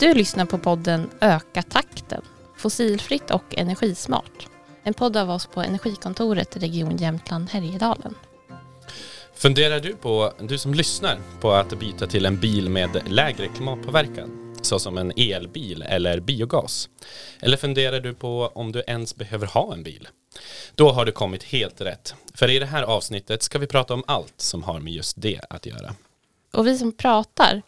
Du lyssnar på podden Öka takten, fossilfritt och energismart. En podd av oss på Energikontoret Region Jämtland Härjedalen. Funderar du på, du som lyssnar, på att byta till en bil med lägre klimatpåverkan? Såsom en elbil eller biogas? Eller funderar du på om du ens behöver ha en bil? Då har du kommit helt rätt. För i det här avsnittet ska vi prata om allt som har med just det att göra. Och vi som pratar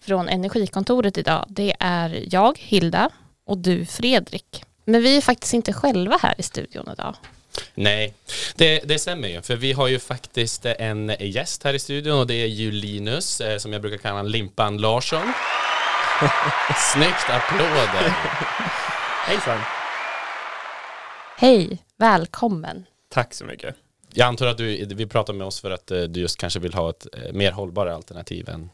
från Energikontoret idag, det är jag, Hilda, och du, Fredrik. Men vi är faktiskt inte själva här i studion idag. Nej, det, det stämmer ju. För vi har ju faktiskt en gäst här i studion och det är ju Linus, eh, som jag brukar kalla Limpan Larsson. Snyggt, applåder. Hejsan. Hej, välkommen. Tack så mycket. Jag antar att du, vi pratar med oss för att eh, du just kanske vill ha ett eh, mer hållbara alternativ än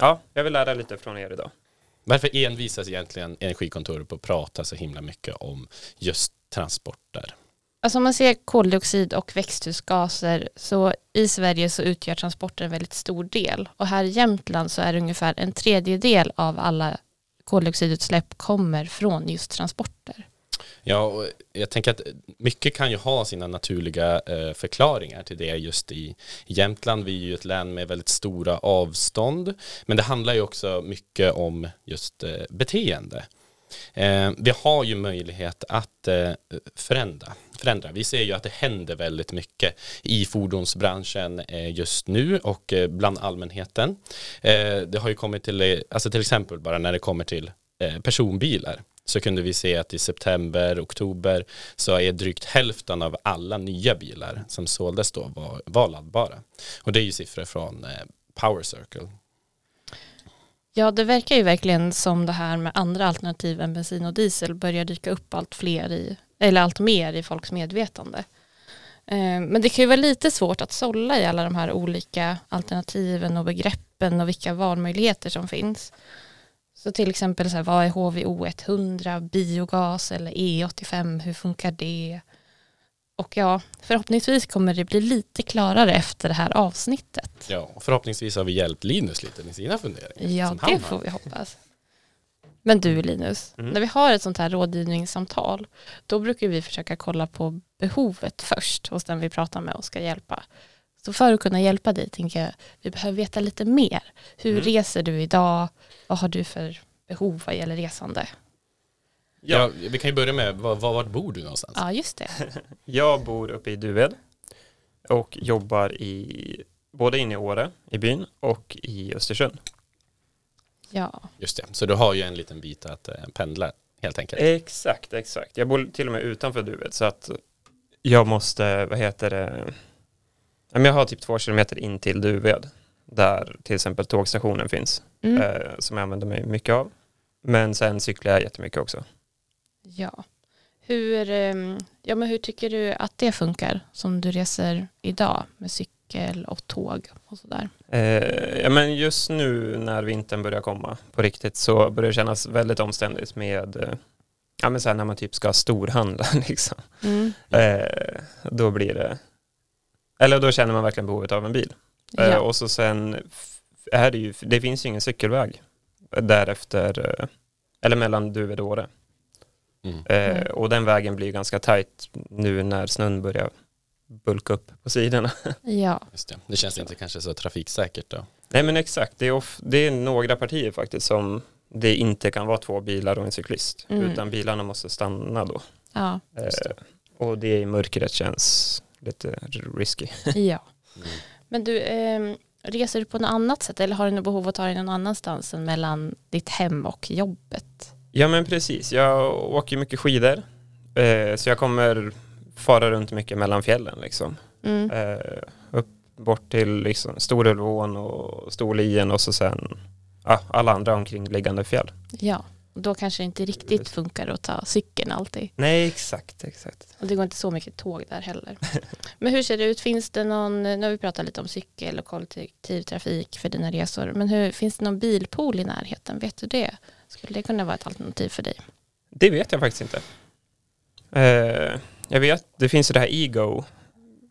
Ja, jag vill lära lite från er idag. varför envisas egentligen Energikontoret på att prata så himla mycket om just transporter? Alltså om man ser koldioxid och växthusgaser så i Sverige så utgör transporter en väldigt stor del och här i Jämtland så är det ungefär en tredjedel av alla koldioxidutsläpp kommer från just transporter. Ja, och jag tänker att mycket kan ju ha sina naturliga eh, förklaringar till det just i Jämtland. Vi är ju ett län med väldigt stora avstånd, men det handlar ju också mycket om just eh, beteende. Eh, vi har ju möjlighet att förändra, förändra. Vi ser ju att det händer väldigt mycket i fordonsbranschen just nu och bland allmänheten. Det har ju kommit till, alltså till exempel bara när det kommer till personbilar så kunde vi se att i september, oktober så är drygt hälften av alla nya bilar som såldes då var, var laddbara. Och det är ju siffror från eh, Power Circle. Ja, det verkar ju verkligen som det här med andra alternativ än bensin och diesel börjar dyka upp allt fler i, eller allt mer i folks medvetande. Eh, men det kan ju vara lite svårt att sålla i alla de här olika alternativen och begreppen och vilka valmöjligheter som finns. Så till exempel så här, vad är HVO 100, biogas eller E85, hur funkar det? Och ja, förhoppningsvis kommer det bli lite klarare efter det här avsnittet. Ja, och förhoppningsvis har vi hjälpt Linus lite med sina funderingar. Ja, det har. får vi hoppas. Men du Linus, Mm. när vi har ett sånt här rådgivningssamtal, då brukar vi försöka kolla på behovet först hos den vi pratar med och ska hjälpa. Så för att kunna hjälpa dig tänker jag, vi behöver veta lite mer. Hur Mm. reser du idag? Vad har du för behov vad gäller resande? Ja, vi kan ju börja med, var, var, vart bor du någonstans? Ja, just det. Jag bor uppe i Duved och jobbar i både inne i Åre, i byn, och i Östersund. Ja, Just det, så du har ju en liten bit att eh, pendla helt enkelt. Exakt, exakt. Jag bor till och med utanför Duved så att jag måste, vad heter det, Ja, jag har typ två kilometer in till Duved där till exempel tågstationen finns mm. eh, som jag använder mig mycket av. Men sen cyklar jag jättemycket också. ja. Hur, ehm, ja, men hur tycker du att det funkar som du reser idag med cykel och tåg och sådär? Eh, ja, men just nu när vintern börjar komma på riktigt så börjar det kännas väldigt omständigt med eh, ja, men så här när man typ ska storhandla liksom. Mm. Eh, då blir det eller då känner man verkligen behovet av en bil. Eh, Ja. och så sen är det ju, det finns ju ingen cykelväg därefter, eh, eller mellan Duved och Åre. Mm. Eh, och den vägen blir ganska tajt nu när snön börjar bulka upp på sidorna. ja. Just det. det känns inte kanske så trafiksäkert då. Nej men exakt, det är, of, det är några partier faktiskt som det inte kan vara två bilar och en cyklist. Mm. Utan bilarna måste stanna då. Ja. Eh, och det i mörkret känns lite risky. ja. Mm. Men du, ehm, reser du på något annat sätt eller har du något behov av att ta dig någon annanstans än mellan ditt hem och jobbet? Ja men precis, jag åker mycket skidor. Eh, så jag kommer fara runt mycket mellan fjällen liksom. Mm. Eh, upp bort till liksom Storulvån och Storlien och så sen ja, alla andra omkringliggande fjäll. Ja, då kanske det inte riktigt funkar att ta cykeln alltid. Nej exakt, exakt. Och det går inte så mycket tåg där heller. Men hur ser det ut? Finns det någon, nu har vi pratat lite om cykel och kollektivtrafik för dina resor, men hur, finns det någon bilpool i närheten? Vet du det? Skulle det kunna vara ett alternativ för dig? Det vet jag faktiskt inte. Eh, jag vet, det finns ju det här Ego.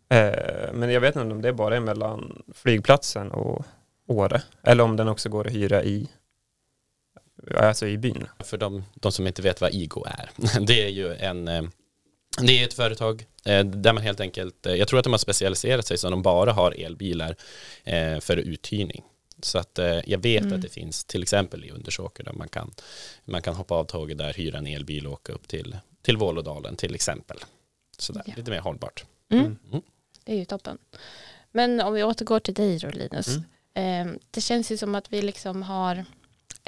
Eh, men jag vet inte om det bara är mellan flygplatsen och Åre. Eller om den också går att hyra i alltså i byn. För de, de som inte vet vad IGO är, det är ju en eh, det är ett företag eh, där man helt enkelt, eh, jag tror att de har specialiserat sig så att de bara har elbilar för uthyrning. Så att jag vet Mm. att det finns till exempel i Undersåker där man kan, man kan hoppa av tåget där, hyra en elbil och åka upp till, till Vålådalen till exempel. Sådär, Ja. lite mer hållbart. Mm. Mm. Det är ju toppen. Men om vi återgår till dig då Linus. Mm. Eh, det känns ju som att vi liksom har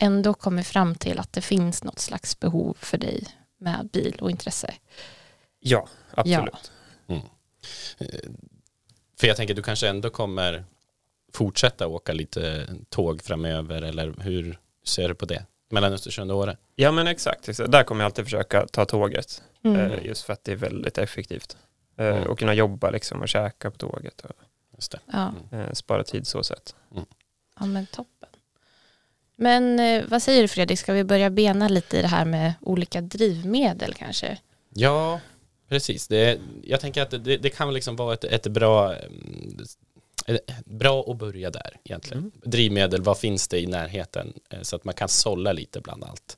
ändå kommit fram till att det finns något slags behov för dig med bil och intresse. Ja, absolut. För jag tänker du kanske ändå kommer fortsätta åka lite tåg framöver eller hur ser du på det? Mellan Östersund och Åre? Ja, men exakt. exakt. Där kommer jag alltid försöka ta tåget. Mm. Eh, just för att det är väldigt effektivt. Eh, Mm. Och kunna jobba liksom och käka på tåget och Just det. Ja. eh, spara tid så sätt. ja, men toppen. Men eh, vad säger du Fredrik, ska vi börja bena lite i det här med olika drivmedel kanske? Ja, precis. Det, jag tänker att det, det kan liksom vara ett, ett bra mm, bra att börja där egentligen. Mm. Drivmedel, vad finns det i närheten? Eh, Så att man kan sålla lite bland allt.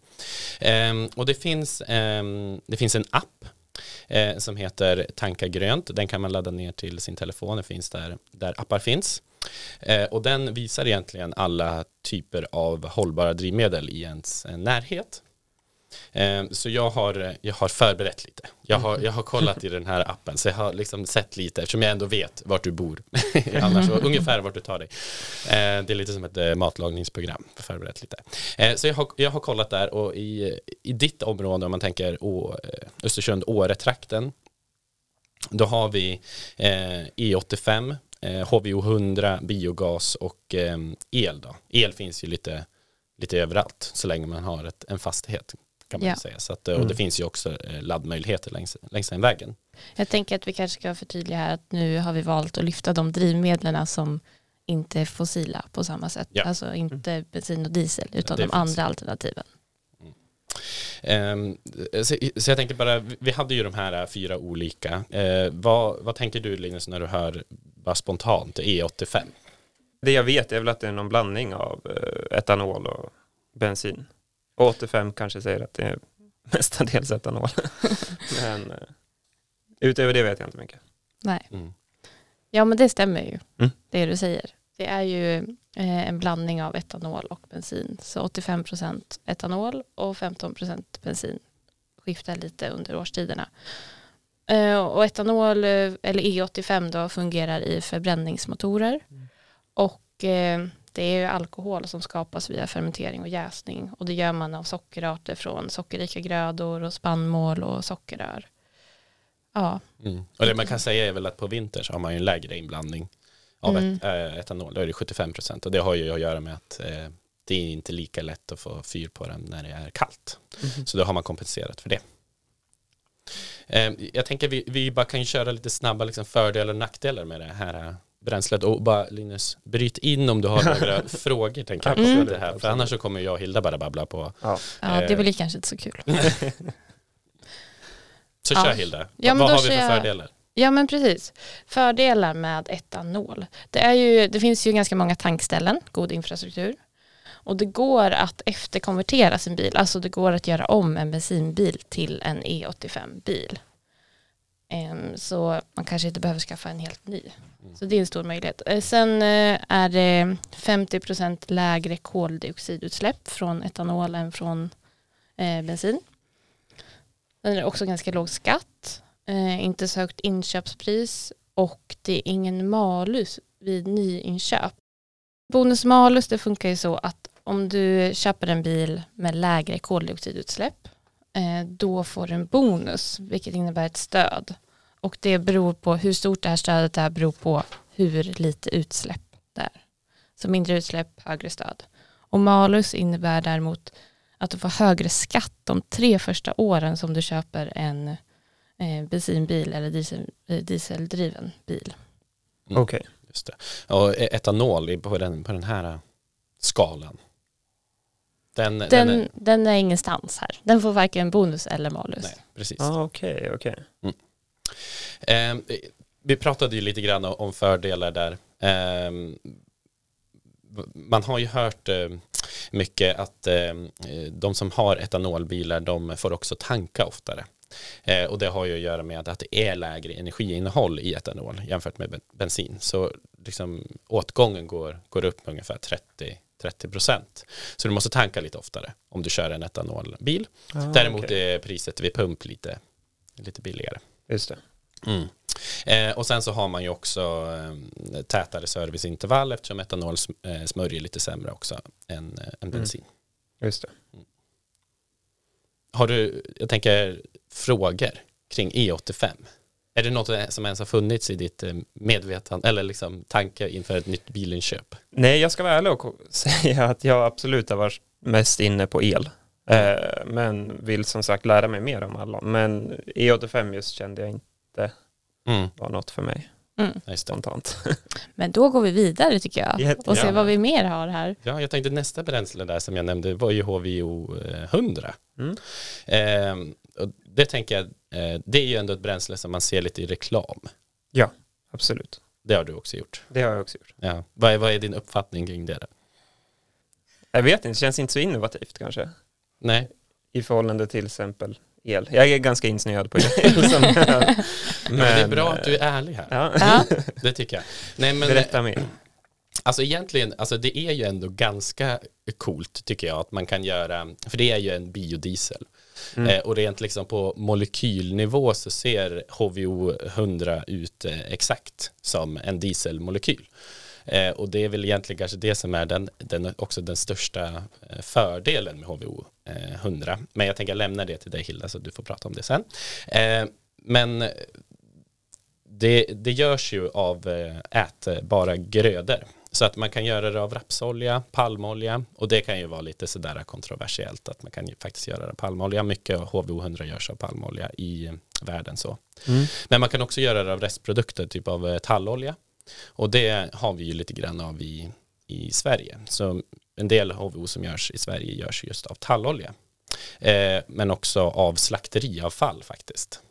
Ehm, och det finns, ehm, det finns en app eh, som heter Tanka grönt. Den kan man ladda ner till sin telefon. Det finns där, där appar finns. Eh, och den visar egentligen alla typer av hållbara drivmedel i ens eh, närhet. Eh, Så jag har, jag har förberett lite. Jag har, jag har kollat i den här appen, så jag har liksom sett lite, eftersom jag ändå vet vart du bor, annars och ungefär vart du tar dig. Eh, Det är lite som ett eh, matlagningsprogram, förberett lite. Eh, Så jag har, jag har kollat där och i, i ditt område, om man tänker eh, Östersund-Åre-trakten, då har vi eh, E85, eh, HVO100, biogas och el. Då. El finns ju lite, lite överallt så länge man har ett, en fastighet kan man Ja. säga. Så att, eh, och det Mm. finns ju också eh, laddmöjligheter längs, längs den vägen. Jag tänker att vi kanske ska förtydliga här att nu har vi valt att lyfta de drivmedlen som inte är fossila på samma sätt. Ja. Alltså inte bensin och diesel utan Det de finns. andra alternativen. Ehm, så, så jag tänkte bara, vi hade ju de här eh, fyra olika. Vad, vad tänker du Linus när du hör bara spontant E85? Det jag vet är väl att det är någon blandning av etanol och bensin. Och 85 kanske säger att det är mestadels etanol. Men eh, utöver det vet jag inte mycket. Nej. Mm. Ja men det stämmer ju, Mm. det du säger. Det är ju eh, en blandning av etanol och bensin. Så 85% etanol och 15% bensin. Skiftar lite under årstiderna. Eh, och etanol, eller E85 då, fungerar i förbränningsmotorer. Och eh, det är ju alkohol som skapas via fermentering och jäsning. Och det gör man av sockerarter från sockerrika grödor och spannmål och sockerrör. Ja, Mm. Och det man kan säga är väl att på vintern så har man ju en lägre inblandning av Mm. et, äh, etanol, då är det 75 procent och det har ju att göra med att eh, det är inte lika lätt att få fyr på den när det är kallt. Så då har man kompenserat för det. Eh, jag tänker vi, vi bara kan köra lite snabba liksom, fördelar och nackdelar med det här eh, bränslet och bara Linus, bryt in om du har några frågor tänker jag på Absolut, det här, för annars så kommer jag och Hilda bara babbla på. Ja. ja det Eh. blir kanske inte så kul. Så Ja. kör Hilda, Ja, men vad har vi för jag- fördelar? Ja men precis. Fördelar med etanol. Det, är ju, det finns ju ganska många tankställen, god infrastruktur. Och det går att efterkonvertera sin bil, alltså det går att göra om en bensinbil till en E85-bil. Em, så man kanske inte behöver skaffa en helt ny. Mm. Så det är en stor möjlighet. Eh, sen eh, är det 50% lägre koldioxidutsläpp från etanol än från eh, bensin. Den är också ganska låg skatt, eh, inte så högt inköpspris och det är ingen malus vid nyinköp. Bonus malus det funkar ju så att om du köper en bil med lägre koldioxidutsläpp eh, då får du en bonus vilket innebär ett stöd. Och det beror på hur stort det här stödet är beror på hur lite utsläpp det är. Så mindre utsläpp, högre stöd. Och malus innebär däremot att du får högre skatt de tre första åren som du köper en eh, bensinbil eller diesel, eh, dieseldriven bil. Mm. Okej. Just det. Och e- etanol på den, på den här äh, skalan. Den, den, Den, är, den är ingenstans här. Den får varken bonus eller malus. nej, precis. Ah, Okej, okej. Ehm, vi pratade ju lite grann om fördelar där. Ehm, man har ju hört, eh, mycket att eh, de som har etanolbilar de får också tanka oftare. Eh, och det har ju att göra med att det är lägre energiinnehåll i etanol jämfört med bensin. Så liksom, åtgången går, går upp ungefär 30 30 procent. Så du måste tanka lite oftare om du kör en etanolbil. Ah, Däremot okay. är priset vid pump lite, lite billigare. Just det. Mm. Eh, och sen så har man ju också eh, tätare serviceintervall eftersom etanol eh, smörjer lite sämre också än, eh, än mm. bensin. Mm. Just det. Mm. Har du, jag tänker, frågor kring E85? Är det något som ens har funnits i ditt eh, medvetande eller liksom tanke inför ett nytt bilinköp? Nej, jag ska vara ärlig och säga att jag absolut har varit mest inne på el. Eh, men vill som sagt lära mig mer om alla. Men E85 just kände jag inte mm. var något för mig. Mm. Spontant. Men då går vi vidare tycker jag Jätte, och ser ja. vad vi mer har här. Ja, jag tänkte nästa bränsle där som jag nämnde var ju HVO 100. Mm. Eh, och det tänker jag, eh, det är ju ändå ett bränsle som man ser lite i reklam. Ja, absolut. Det har du också gjort. Det har jag också gjort. Ja. Vad, är, vad är din uppfattning kring det? Då? Jag vet inte, det känns inte så innovativt kanske. Nej. I förhållande till exempel el. Jag är ganska insnöad på el. men, men, det är bra att du är ärlig här. Ja. det tycker jag. Nej, men, Berätta mer. Alltså egentligen, alltså det är ju ändå ganska coolt tycker jag att man kan göra, för det är ju en biodiesel. Mm. Eh, och rent liksom på molekylnivå så ser HVO 100 ut eh, exakt som en dieselmolekyl. Eh, och det är väl egentligen kanske det som är den, den också den största eh, fördelen med HVO 100. Eh, men jag tänker lämna det till dig Hilda så du får prata om det sen. Eh, men det, det görs ju av ätbara grödor. Så att man kan göra det av rapsolja, palmolja och det kan ju vara lite sådär kontroversiellt att man kan ju faktiskt göra det av palmolja. Mycket HVO 100 görs av palmolja i världen så. Mm. Men man kan också göra det av restprodukter, typ av tallolja. Och det har vi ju lite grann av i, i Sverige. Så en del HVO som görs i Sverige görs just av tallolja. Eh, men också av slakteriavfall faktiskt.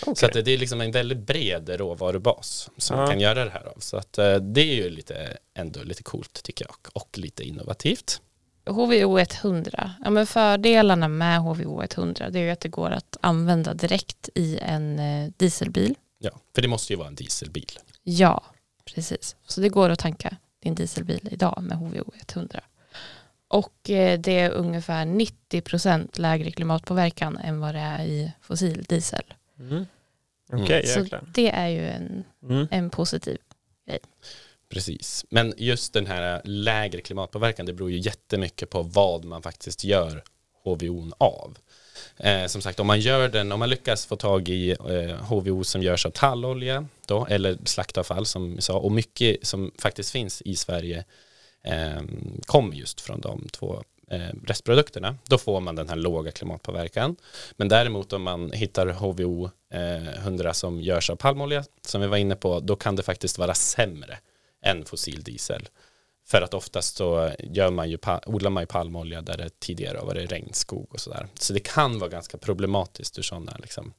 Okay. Så att det är liksom en väldigt bred råvarubas som ja. kan göra det här av. Så att eh, det är ju lite, ändå lite coolt tycker jag och lite innovativt. HVO 100, ja men fördelarna med HVO 100 det är ju att det går att använda direkt i en eh, dieselbil. Ja, för det måste ju vara en dieselbil. Ja, precis. Så det går att tanka din dieselbil idag med HVO 100. Och eh, det är ungefär 90% lägre klimatpåverkan än vad det är i fossil diesel. Mm. Okay, Så det är ju en, mm. en positiv grej. Precis, men just den här lägre klimatpåverkan det beror ju jättemycket på vad man faktiskt gör HVO av. Eh, som sagt, om man gör den, om man lyckas få tag i eh, HVO som görs av tallolja då, eller slaktavfall som vi sa, och mycket som faktiskt finns i Sverige eh, kommer just från de två eh, restprodukterna, då får man den här låga klimatpåverkan. Men däremot om man hittar HVO eh, 100 som görs av palmolja, som vi var inne på, då kan det faktiskt vara sämre än fossil diesel. För att oftast så gör man ju, odlar man ju palmolja där det tidigare har varit regnskog och sådär. Så det kan vara ganska problematiskt ur sådana liksom,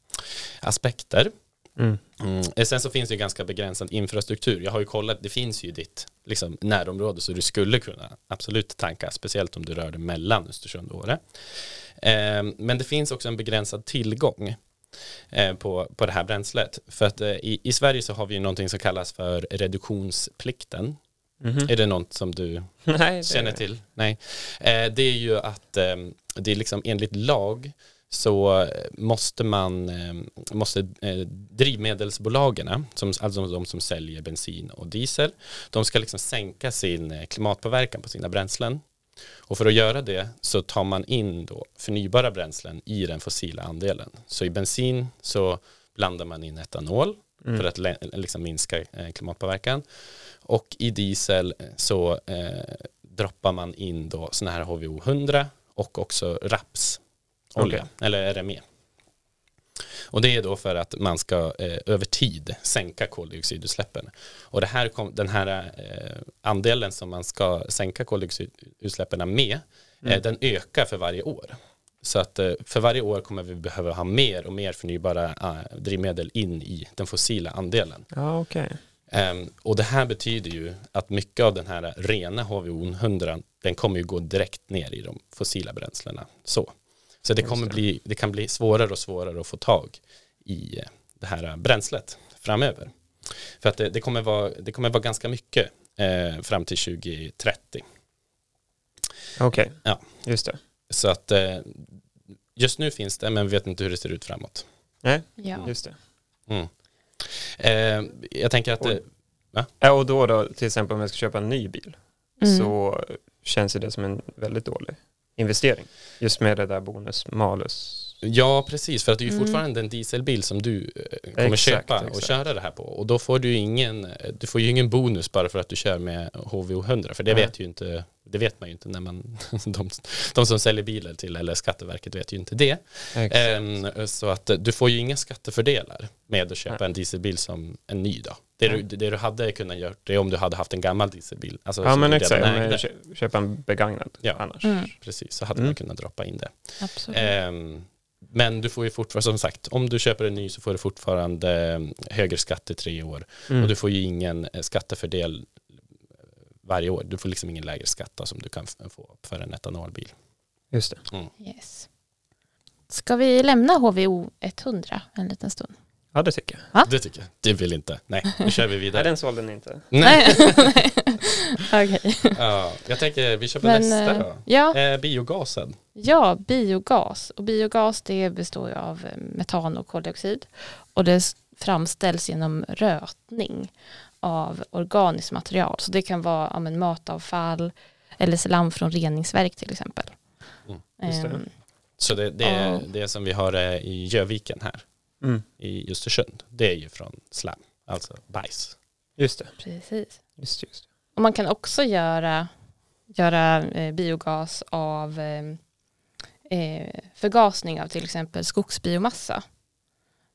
aspekter. Mm. Mm. Sen så finns det ju ganska begränsad infrastruktur. Jag har ju kollat, det finns ju ditt liksom, närområde så du skulle kunna absolut tanka, speciellt om du rör dig mellan Östersund och Åre. Eh, men det finns också en begränsad tillgång eh, på, på det här bränslet. För att eh, i, i Sverige så har vi ju någonting som kallas för reduktionsplikten. Mm -hmm. Är det något som du Nej, känner till? Nej. Eh, det är ju att eh, det är liksom enligt lag så måste man, eh, måste eh, drivmedelsbolagen, som, alltså de som säljer bensin och diesel, de ska liksom sänka sin eh, klimatpåverkan på sina bränslen. Och för att göra det så tar man in då förnybara bränslen i den fossila andelen. Så i bensin så blandar man in etanol mm. för att liksom minska klimatpåverkan. Och i diesel så eh, droppar man in då sådana här HVO 100 och också rapsolja okay. eller RME. Och det är då för att man ska eh, över tid sänka koldioxidutsläppen. Och det här kom, den här eh, andelen som man ska sänka koldioxidutsläppen med, eh, mm. den ökar för varje år. Så att eh, för varje år kommer vi behöva ha mer och mer förnybara eh, drivmedel in i den fossila andelen. Ja, okay. Ehm, och det här betyder ju att mycket av den här rena HVO 100 den kommer ju gå direkt ner i de fossila bränslena. Så, så det, kommer. Bli, det kan bli svårare och svårare att få tag i eh, det här bränslet framöver. För att det, det, kommer, vara, det kommer vara ganska mycket eh, fram till 2030. Okej, Ja. just det. Så att eh, just nu finns det, men vi vet inte hur det ser ut framåt. Nej, Ja. just det. Mm. Eh, jag tänker att, eh, Ja, och då då, till exempel om jag ska köpa en ny bil, Mm. så känns det som en väldigt dålig investering. Just med det där bonus malus. Ja precis, för att det är ju Mm. fortfarande en dieselbil som du eh, kommer Exakt, köpa och exakt. köra det här på. Och då får du ingen, eh, du får ju ingen bonus bara för att du kör med HVO 100, för det Nej. vet ju inte, det vet man ju inte när man, de, de som säljer bilar till, eller Skatteverket vet ju inte det. Ehm, så att eh, du får ju inga skattefördelar med att köpa Nej. en dieselbil som en ny då. Det du, det du hade kunnat göra det är om du hade haft en gammal dieselbil. Alltså ja men exakt, redan om jag ägde. kö- köper en begagnad Ja. annars. Mm. Precis, så hade Mm. man kunnat droppa in det. Absolut. Ehm, men du får ju fortfarande, som sagt, om du köper en ny så får du fortfarande eh, högre skatt i tre år. Mm. Och du får ju ingen eh, skattefördel eh, varje år. Du får liksom ingen lägre skatt som du kan få för en etanolbil. Just det. Yes. Ska vi lämna HVO 100 en liten stund? Ja det tycker jag. Va? Det tycker jag. Det vill inte. Nej, nu kör vi Nej vidare. den sålde ni inte. Nej. Okej. Ja, jag tänker vi kör på Men, nästa eh, då. Ja, Eh, biogasen. ja, biogas. Och biogas det består ju av eh, metan och koldioxid. Och det framställs genom rötning av organiskt material. Så det kan vara ja, men, matavfall eller slam från reningsverk till exempel. Mm, just det. Ehm, Så det, det är det som vi har eh, i Göviken här Mm. i Östersund. Det är ju från slam, alltså bajs. Just det. precis. Just, just. Och man kan också göra, göra eh, biogas av eh, eh, förgasning av till exempel skogsbiomassa.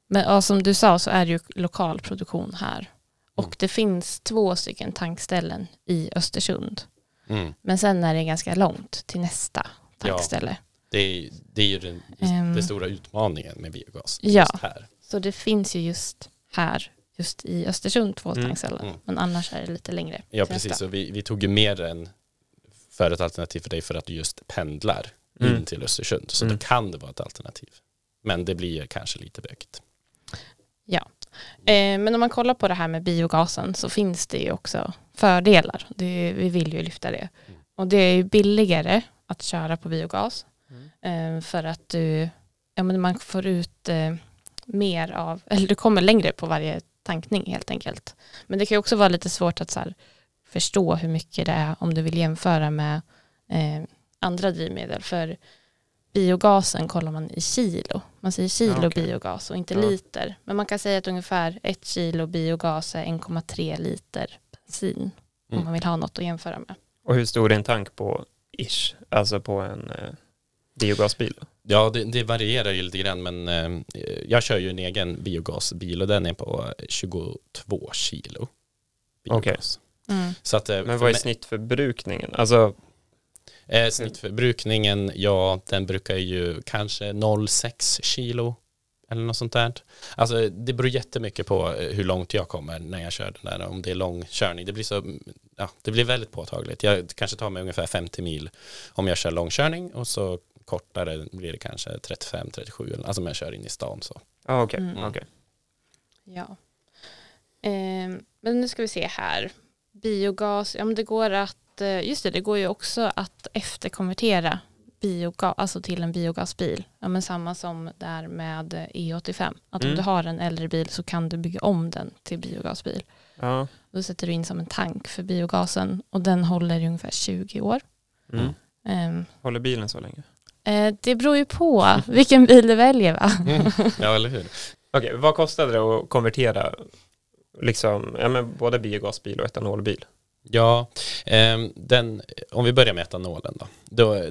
Men ja, som du sa så är det ju lokal produktion här. Och Mm. det finns två stycken tankställen i Östersund. Mm. Men sen är det ganska långt till nästa tankställe. Det, är, det är ju den, Ehm. den stora utmaningen med biogas. Ja. Just här. Så det finns ju just här, just i Östersund två Mm, tankställen. mm. Men annars är det lite längre. Ja, precis. Så vi, vi tog ju mer än för ett alternativ för dig för att du just pendlar in Mm. till Östersund. Så Mm. då kan det vara ett alternativ. Men det blir kanske lite bökigt. Eh, men om man kollar på det här med biogasen så finns det ju också fördelar. Det, vi vill ju lyfta det. Mm. Och det är ju billigare att köra på biogas Mm. för att du, ja, men man får ut eh, mer av, eller du kommer längre på varje tankning helt enkelt. Men det kan ju också vara lite svårt att så här, förstå hur mycket det är om du vill jämföra med eh, andra drivmedel. För biogasen kollar man i kilo. Man säger kilo Ja, okej. biogas och inte Ja. liter. Men man kan säga att ungefär ett kilo biogas är 1,3 liter bensin. Om Mm. man vill ha något att jämföra med. Och hur stor är en tank på ish? Alltså på en eh, biogasbil? Ja, det, det varierar ju lite grann, men eh, jag kör ju en egen biogasbil och den är på 22 kilo. Biogas. Mm. Så att, eh, Men vad är snittförbrukningen? Alltså, Eh, snittförbrukningen, ja, den brukar ju kanske 0,6 kilo eller något sånt där. Alltså det beror jättemycket på eh, hur långt jag kommer när jag kör den där, om det är lång körning. Det blir så, ja, det blir väldigt påtagligt. Jag kanske tar mig ungefär 50 mil om jag kör långkörning och så kortare blir det kanske 35-37, alltså om jag kör in i stan så. ja okej. Mm. okej. Ja. Ehm, men nu ska vi se här. Biogas, ja men det går att, eh, just det, det går ju också att efterkonvertera biogas, alltså till en biogasbil. Ja men samma som där med eh, E85. Att om Mm. du har en äldre bil så kan du bygga om den till biogasbil. Ja. Då sätter du in som en tank för biogasen och den håller i ungefär 20 år. Mm. Ehm, Håller bilen så länge? Eh, det beror ju på vilken bil du väljer va? Ja, eller hur? Okej, vad kostade det att konvertera liksom, ja, men både biogasbil och etanolbil? Ja, ehm, den, om vi börjar med etanolen då. då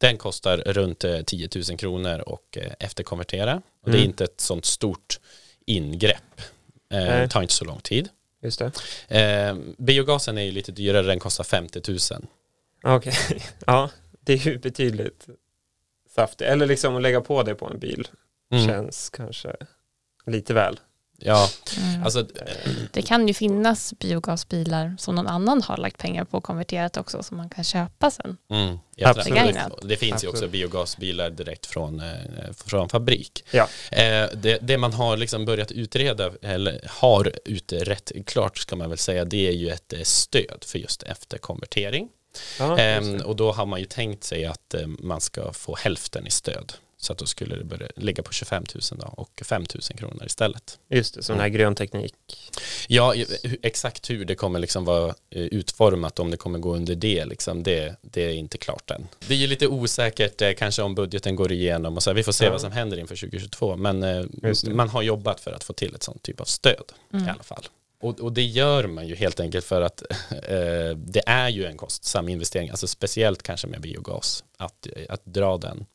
den kostar runt eh, 10 000 kronor och eh, efterkonvertera. Och det är Mm. inte ett sånt stort ingrepp. Eh, Nej. det tar inte så lång tid. Just det. Eh, biogasen är ju lite dyrare, den kostar 50 000. Okej, ja, det är ju betydligt saftigt. Eller liksom att lägga på det på en bil Mm. känns kanske lite väl. Ja, Mm. alltså Det kan ju finnas biogasbilar som någon annan har lagt pengar på och konverterat också som man kan köpa sen. Mm, Absolut. Det finns ju också Absolut. biogasbilar direkt från, eh, från fabrik. Ja. Eh, det, det man har liksom börjat utreda, eller har utrett klart ska man väl säga, det är ju ett eh, stöd för just efterkonvertering. Just Ehm, och då har man ju tänkt sig att eh, man ska få hälften i stöd. Så att då skulle det börja ligga på 25 000 då, och 5 000 kronor istället. Just det, sån här grön teknik. Ja, exakt hur det kommer liksom vara eh, utformat, om det kommer gå under det, liksom, det, det är inte klart än. Det är ju lite osäkert eh, kanske om budgeten går igenom och så här, vi får se Ja. vad som händer inför 2022, men eh, man har jobbat för att få till ett sånt typ av stöd Mm. i alla fall. Och, och det gör man ju helt enkelt för att eh, det är ju en kostsam investering, alltså speciellt kanske med biogas, att, att dra den.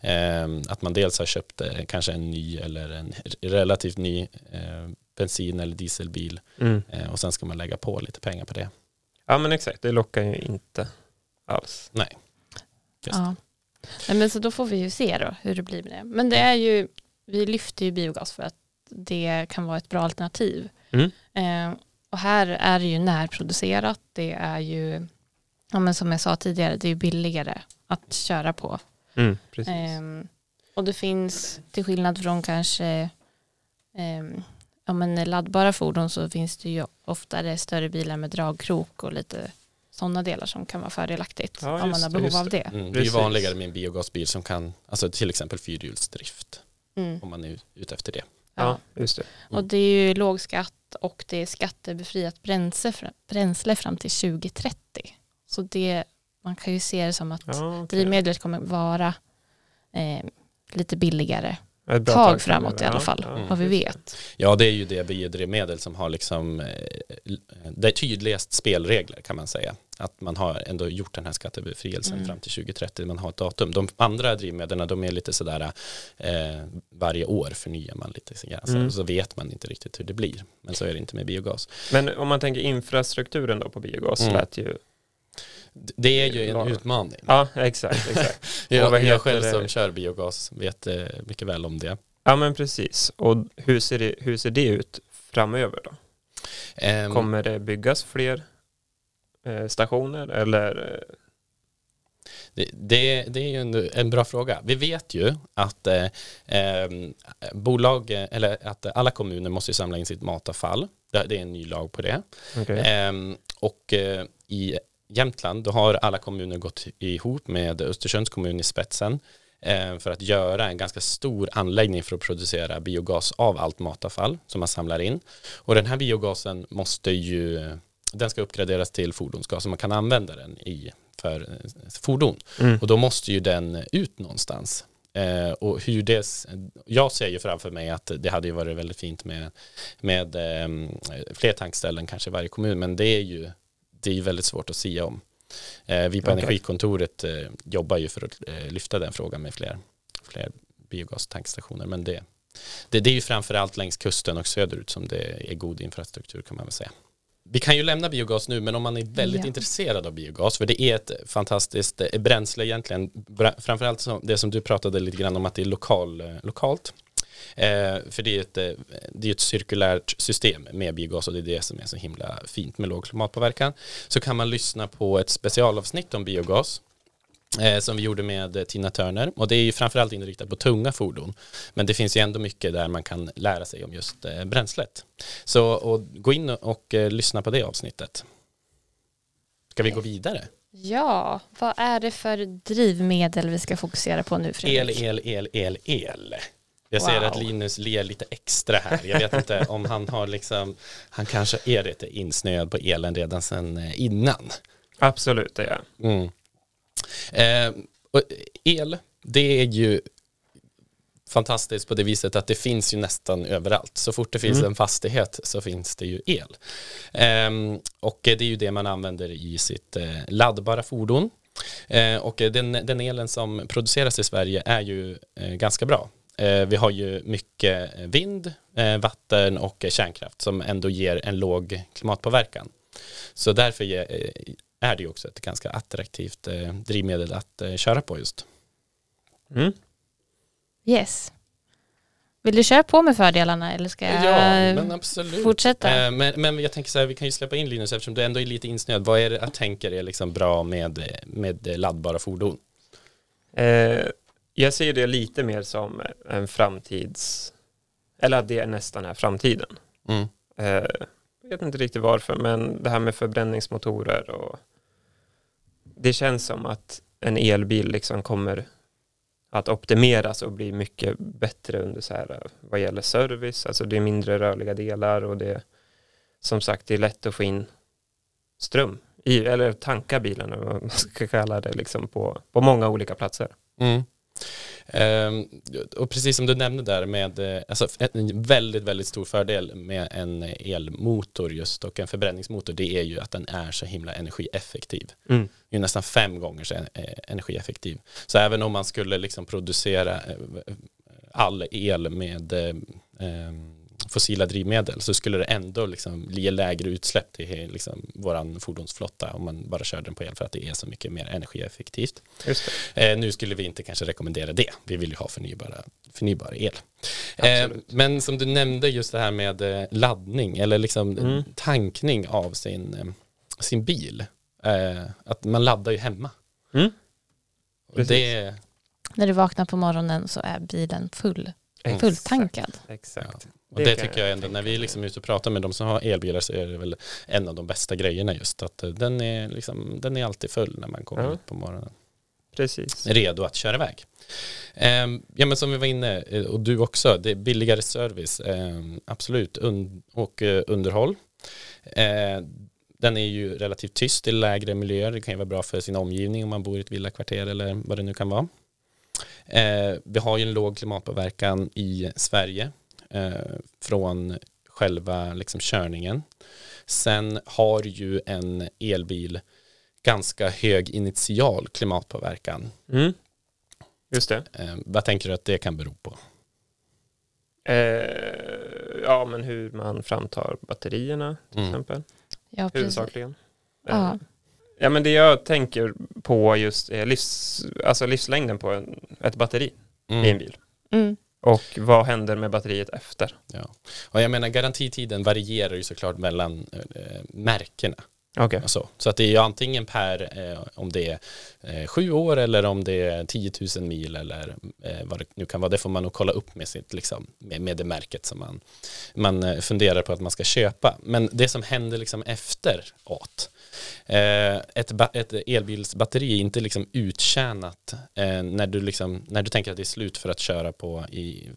Eh, att man dels har köpt eh, kanske en ny eller en relativt ny eh, bensin eller dieselbil Mm. eh, och sen ska man lägga på lite pengar på det. Ja men exakt, det lockar ju inte alls. Nej. Just. Ja. Nej, men så då får vi ju se då hur det blir med det. Men det är ju, vi lyfter ju biogas för att det kan vara ett bra alternativ. Mm. Eh, och här är det ju närproducerat, det är ju, ja, men som jag sa tidigare, det är ju billigare att köra på. Mm, precis. Ehm, och det finns, till skillnad från kanske ehm, ja, men laddbara fordon så finns det ju oftare större bilar med dragkrok och lite sådana delar som kan vara fördelaktigt Ja, om man har det, behov just av det. Mm, det är ju vanligare med en biogasbil som kan, alltså till exempel fyrhjulsdrift, Mm. om man är ute efter det. Ja, just det. Och det är ju låg skatt och det är skattebefriat bränsle, bränsle fram till 2030. Så det, man kan ju se det som att Ja, okej. drivmedlet kommer vara eh, lite billigare Ett bra tag tag framåt i alla fall, ja, vad vi vet. Ja, det är ju det biodrivmedel som har liksom eh, det är tydligast spelregler kan man säga. Att man har ändå gjort den här skattebefrielsen Mm. fram till 2030, man har ett datum. De andra drivmedlen, de är lite sådär eh, varje år förnyar man lite grann, Mm. så, så vet man inte riktigt hur det blir. Men så är det inte med biogas. Men om man tänker infrastrukturen då på biogas Mm. lät ju... Det är ju en utmaning. Ja, exakt, exakt. Jag, jag själv det? som kör biogas vet eh, mycket väl om det. Ja, men precis. Och hur ser det, hur ser det ut framöver då? Ehm, Kommer det byggas fler eh, stationer eller? Det, det, det är ju en, en bra fråga. Vi vet ju att eh, eh, bolag, eller att alla kommuner måste samla in sitt matavfall. Det, det är en ny lag på det. okej. Ehm, och eh, i Jämtland då har alla kommuner gått ihop med Östersunds kommun i spetsen eh, för att göra en ganska stor anläggning för att producera biogas av allt matavfall som man samlar in. Och den här biogasen måste ju, den ska uppgraderas till fordonsgas så man kan använda den i för eh, fordon. Mm. Och då måste ju den ut någonstans. Eh, och hur det, jag ser ju framför mig att det hade ju varit väldigt fint med, med eh, fler tankställen kanske i varje kommun, men det är ju det är väldigt svårt att sia om. Eh, vi på Okej. Energikontoret eh, jobbar ju för att eh, lyfta den frågan med fler, fler biogastankstationer, men det, det, det är ju framförallt längs kusten och söderut som det är god infrastruktur kan man väl säga. Vi kan ju lämna biogas nu, men om man är väldigt Ja. intresserad av biogas, för det är ett fantastiskt bränsle egentligen, framförallt det som du pratade lite grann om att det är lokal, lokalt. Eh, för det är, ett, eh, det är ett cirkulärt system med biogas och det är det som är så himla fint med låg klimatpåverkan. Så kan man lyssna på ett specialavsnitt om biogas eh, som vi gjorde med Tina Turner och det är ju framförallt inriktat på tunga fordon men det finns ju ändå mycket där man kan lära sig om just bränslet. Så och gå in och, lyssna på det avsnittet. Ska vi gå vidare? Ja, vad är det för drivmedel vi ska fokusera på nu El, Fredrik? el, el, el, el. Jag ser Wow. att Linus ler lite extra här. Jag vet inte om han har liksom, han kanske är lite insnöad på elen redan sedan eh, innan. Absolut, det är jag. Mm. Eh, el, det är ju fantastiskt på det viset att det finns ju nästan överallt. Så fort det finns Mm. en fastighet så finns det ju el. Ehm, och det är ju det man använder i sitt eh, laddbara fordon. Eh, och den, den elen som produceras i Sverige är ju eh, ganska bra. Eh, vi har ju mycket vind, eh, vatten och eh, kärnkraft som ändå ger en låg klimatpåverkan. Så därför eh, är det ju också ett ganska attraktivt eh, drivmedel att eh, köra på just. Mm. Yes. Vill du köra på med fördelarna eller ska jag Ja, men absolut. fortsätta? Eh, Men, men jag tänker så här, vi kan ju släppa in Linus eftersom du ändå är lite insnöad. Vad är det jag tänker är liksom bra med, med laddbara fordon? Eh, jag ser det lite mer som en framtids... Eller att det är nästan är framtiden. Mm. Eh, jag vet inte riktigt varför, men det här med förbränningsmotorer och det känns som att en elbil liksom kommer att optimeras och bli mycket bättre under så här vad gäller service, alltså det är mindre rörliga delar och det som sagt det är lätt att få in ström i, eller tanka bilen vad man ska kalla det liksom på, på många olika platser. Mm. Ehm, och precis som du nämnde där med, eh, alltså en väldigt, väldigt stor fördel med en elmotor just och en förbränningsmotor det är ju att den är så himla energieffektiv. Mm. är nästan fem gånger så eh, energieffektiv. Så även om man skulle liksom producera eh, all el med eh, fossila drivmedel så skulle det ändå liksom ge lägre utsläpp till liksom våran fordonsflotta om man bara kör den på el för att det är så mycket mer energieffektivt. Just det. Eh, nu skulle vi inte kanske rekommendera det. Vi vill ju ha förnybara, förnybar el. Eh, men som du nämnde just det här med eh, laddning eller liksom Mm. tankning av sin, eh, sin bil. Eh, att man laddar ju hemma. Mm. Det, När du vaknar på morgonen så är bilen full, Mm. fulltankad. Exakt. och Det det, tycker jag jag ändå, när vi liksom är ute och pratar med de som har elbilar så är det väl en av de bästa grejerna just att eh, den är, liksom, den är alltid full när man kommer Ja. ut på morgonen. Precis. redo att köra iväg. Ehm, ja men som vi var inne, eh, och du också, det är billigare service, ehm, absolut, Un- och eh, underhåll. Eh, den är ju relativt tyst i lägre miljöer, det kan ju vara bra för sin omgivning om man bor i ett villakvarter eller vad det nu kan vara. Eh, vi har ju en låg klimatpåverkan i Sverige eh, från själva liksom, körningen. Sen har ju en elbil ganska hög initial klimatpåverkan. Mm. Just det. Eh, vad tänker du att det kan bero på? Eh, ja, men hur man framtar batterierna till Mm. exempel. Ja, precis. Huvudsakligen. Ja. Eh, ja, men det jag tänker på just är livs, alltså livslängden på en, ett batteri i en bil. Mm. Och vad händer med batteriet efter? Ja. Och jag menar garantitiden varierar ju såklart mellan eh, märkena. Okay. Alltså, Så, att det är ju antingen per eh, om det är eh, sju år eller om det är 10 000 mil eller eh, vad det nu kan vara. Det får man nog kolla upp med, sitt, liksom, med, med det märket som man, man eh, funderar på att man ska köpa. Men det som händer liksom efteråt Eh, ett, ett elbilsbatteri är inte liksom uttjänat eh, när, du liksom, när du tänker att det är slut för att köra på i,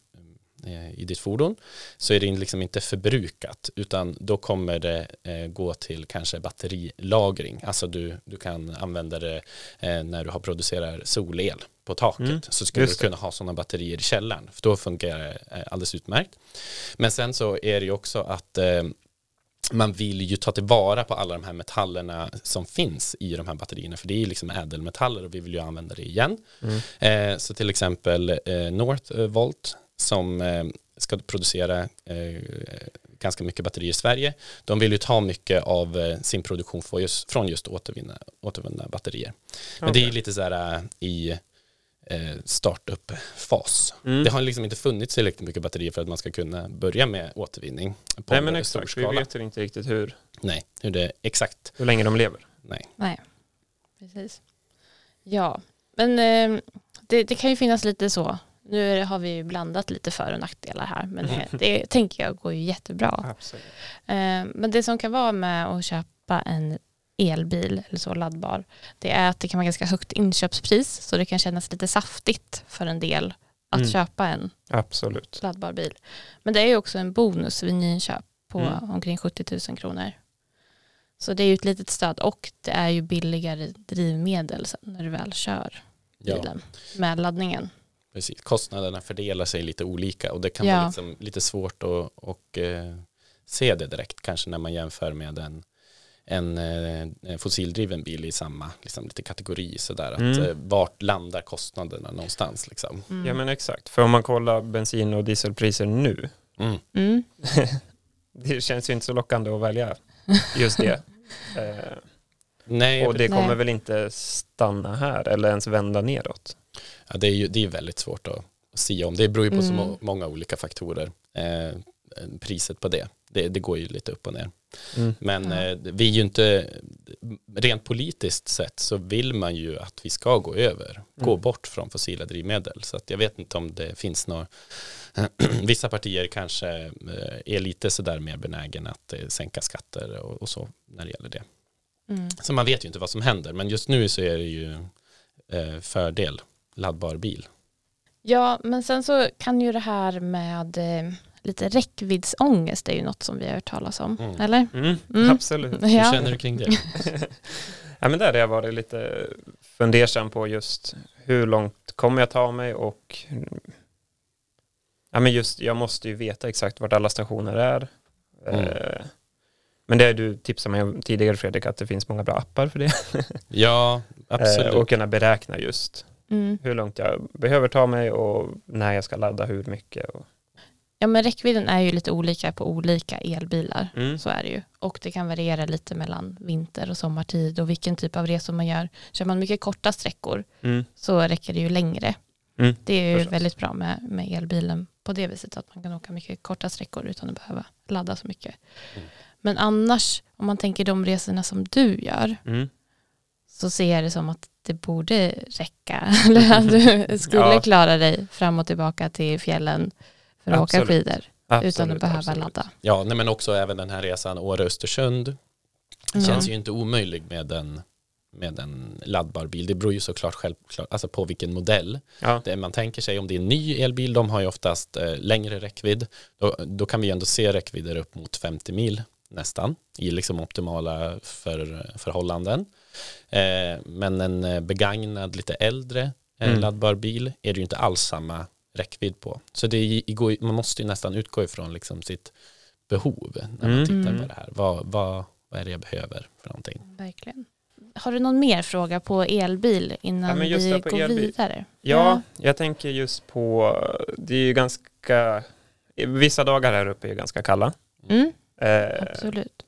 i ditt fordon så är det liksom inte förbrukat utan då kommer det eh, gå till kanske batterilagring. Alltså du, du kan använda det eh, när du har producerar solel på taket Mm, så skulle du kunna ha sådana batterier i källaren för då fungerar det eh, alldeles utmärkt. Men sen så är det ju också att eh, man vill ju ta tillvara på alla de här metallerna som finns i de här batterierna för det är ju liksom ädelmetaller och vi vill ju använda det igen. Mm. Eh, så till exempel eh, Northvolt som eh, ska producera eh, ganska mycket batterier i Sverige. De vill ju ta mycket av eh, sin produktion från just, från just återvinna, återvunna batterier. Men det är lite så här i eh, startup-fas. Mm. Det har liksom inte funnits tillräckligt mycket batterier för att man ska kunna börja med återvinning. På Nej men exakt, vi vet inte riktigt hur, Nej, hur det exakt. hur länge de lever. Nej. Nej, precis. Ja, men eh, det, det kan ju finnas lite så. Nu har vi blandat lite för och nackdelar här, men det, det tänker jag går ju jättebra. Absolut. Eh, Men det som kan vara med att köpa en elbil eller så laddbar, det är att det kan vara ganska högt inköpspris, så det kan kännas lite saftigt för en del att Mm. köpa en Absolut. laddbar bil. Men det är ju också en bonus vid nyinköp på Mm. omkring 70 000 kronor. Så det är ju ett litet stöd och det är ju billigare drivmedel sen när du väl kör Ja, bilen med laddningen. Precis. Kostnaderna fördelar sig lite olika och det kan Ja. vara liksom lite svårt att och, eh, se det direkt kanske när man jämför med en en eh, fossildriven bil i samma liksom, lite kategori sådär att Mm. eh, vart landar kostnaderna någonstans liksom. Mm. Ja men exakt, för om man kollar bensin och dieselpriser nu, Mm. Mm. det känns ju inte så lockande att välja just det. eh, Nej, och det Nej. kommer väl inte stanna här eller ens vända neråt. Ja, det är ju det är väldigt svårt att, att sia om. Det beror ju på så Mm. må- många olika faktorer. Eh, priset på det. det, det går ju lite upp och ner. Mm. Men eh, vi är ju inte, rent politiskt sett så vill man ju att vi ska gå över, gå Mm. bort från fossila drivmedel. Så att jag vet inte om det finns några, vissa partier kanske eh, är lite sådär mer benägen att eh, sänka skatter och, och så när det gäller det. Mm. Så man vet ju inte vad som händer, men just nu så är det ju eh, fördel, laddbar bil. Ja, men sen så kan ju det här med eh, lite räckviddsångest är ju något som vi har hört talas om, Mm. eller? Mm, Mm. Absolut. Hur Ja. känner du kring det? Ja, men där har jag varit lite fundersam på just hur långt kommer jag ta mig och ja, men just jag måste ju veta exakt vart alla stationer är. Mm. Eh, Men det är du tipsade mig om tidigare Fredrik att det finns många bra appar för det. Ja, absolut. Eh, Och kunna beräkna just Mm. hur långt jag behöver ta mig och när jag ska ladda hur mycket. Och, Ja, men räckvidden är ju lite olika på olika elbilar. mm. Så är det ju. Och det kan variera lite mellan vinter och sommartid och vilken typ av resor man gör. Kör man mycket korta sträckor Mm. så räcker det ju längre. Mm. Det är ju Förstås. väldigt bra med, med elbilen på det viset att man kan åka mycket korta sträckor utan att behöva ladda så mycket. Mm. Men annars, om man tänker de resorna som du gör, Mm. så ser jag det som att det borde räcka. Eller att du skulle Ja. klara dig fram och tillbaka till fjällen för att åka Absolut. skidor utan Absolut, att behöva absolut. ladda. Ja, nej, men också även den här resan Åre-Östersund Mm. känns ju inte omöjlig med en, med en laddbar bil. Det beror ju såklart självklart alltså på vilken modell Ja. det man tänker sig. Om det är en ny elbil, de har ju oftast eh, längre räckvidd. Då, då kan vi ändå se räckvidder upp mot 50 mil nästan i liksom optimala för, förhållanden. Eh, men en eh, begagnad, lite äldre eh, Mm. laddbar bil är det ju inte alls samma räckvidd på. Så det går man måste ju nästan utgå ifrån liksom sitt behov när man Mm. tittar Mm. på det här. Vad, vad, vad är det jag behöver för någonting? Verkligen. Har du någon mer fråga på elbil innan Ja, men just vi går elbil. vidare? Ja, jag tänker just på, det är ju ganska, vissa dagar här uppe är ganska kalla. Mm, Eh, absolut.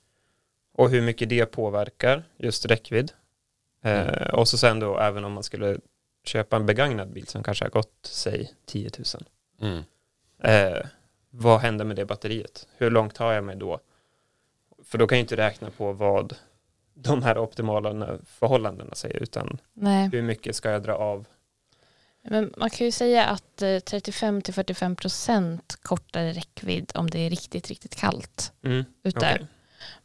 Och hur mycket det påverkar just räckvidd. Eh, Mm. Och så sen då även om man skulle köpa en begagnad bil som kanske har gått, säg 10 000. Mm. Eh, vad händer med det batteriet? Hur långt tar jag mig då? För då kan jag inte räkna på vad de här optimala förhållandena säger, utan Nej. hur mycket ska jag dra av? Men man kan ju säga att eh, 35-45 procent kortare räckvidd om det är riktigt, riktigt kallt Mm. ute. okej.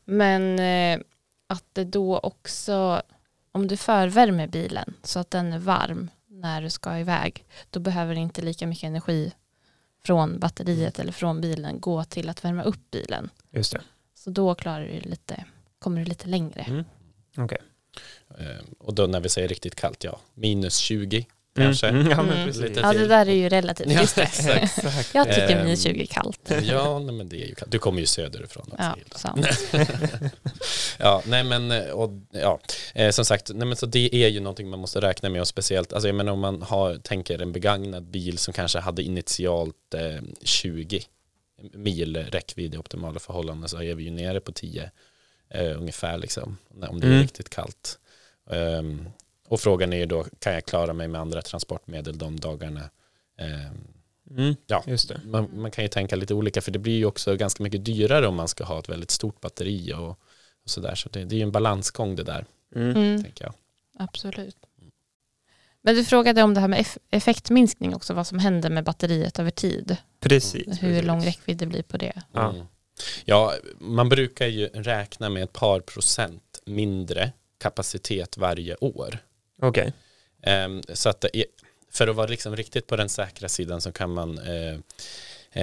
Men eh, att det då också, om du förvärmer bilen så att den är varm när du ska iväg, då behöver inte lika mycket energi från batteriet eller från bilen gå till att värma upp bilen. Just det. Så då klarar du lite, kommer du lite längre. Mm. Okej. Eh, Och då när vi säger riktigt kallt, ja, minus 20 Mm. Kanske. Mm, ja, men Mm. precis. Lite Ja, det där är ju relativt. Ja, det. exakt. Jag tycker Ehm, minus 20 är kallt. Ja, nej, men det är ju kallt. Du kommer ju söderifrån också. Ja. Ja, nej men, eh, och, ja, eh, som sagt, nej men så det är ju någonting man måste räkna med och speciellt, alltså jag menar om man har, tänker en begagnad bil som kanske hade initialt eh, 20 mil räckvidd i optimala förhållanden så är vi ju nere på 10 eh, ungefär liksom, om det är Mm. riktigt kallt. Ehm, och frågan är ju då, kan jag klara mig med andra transportmedel de dagarna? Ehm, Mm. Ja. Just det. man, man kan ju tänka lite olika för det blir ju också ganska mycket dyrare om man ska ha ett väldigt stort batteri och, och sådär. Så det, det är ju en balansgång det där, Mm. Mm, tänker jag. absolut. Men du frågade om det här med eff- effektminskning också, vad som händer med batteriet över tid. Precis. Hur precis. lång räckvidd det blir på det. Ja. Mm. Ja, man brukar ju räkna med ett par procent mindre kapacitet varje år. Okej. Ehm, så att är, för att vara liksom riktigt på den säkra sidan så kan man eh,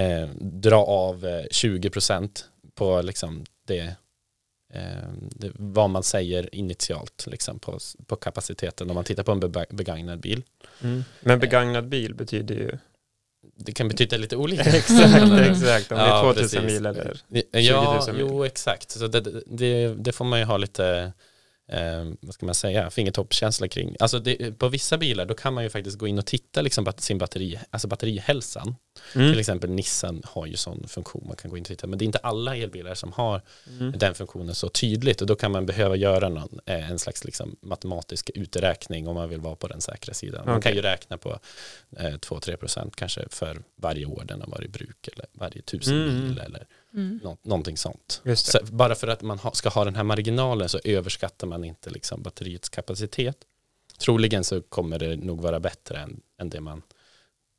eh, dra av eh, 20 procent på liksom det, eh, det, vad man säger initialt liksom på, på kapaciteten om man tittar på en begagnad bil. Mm. Men begagnad bil betyder ju Det kan betyda lite olika. exakt, exakt. Om det Ja, är 2000 precis. mil eller Ja, 20 000 mil. jo exakt. Så det, det, det får man ju ha lite eh, vad ska man säga, fingertoppskänsla kring. Alltså det, på vissa bilar då kan man ju faktiskt gå in och titta liksom bat- sin batteri, alltså batterihälsan. Mm. Till exempel Nissan har ju sån funktion, man kan gå in och titta. Men det är inte alla elbilar som har Mm. den funktionen så tydligt och då kan man behöva göra någon, eh, en slags liksom matematisk uträkning om man vill vara på den säkra sidan. Man kan ju räkna på eh, 2-3 procent kanske för varje år den har varit i bruk eller varje tusen Mm. mil eller Mm. nå- någonting sånt. Så bara för att man ha, ska ha den här marginalen så överskattar man inte liksom batteriets kapacitet. Troligen så kommer det nog vara bättre än, än det, man,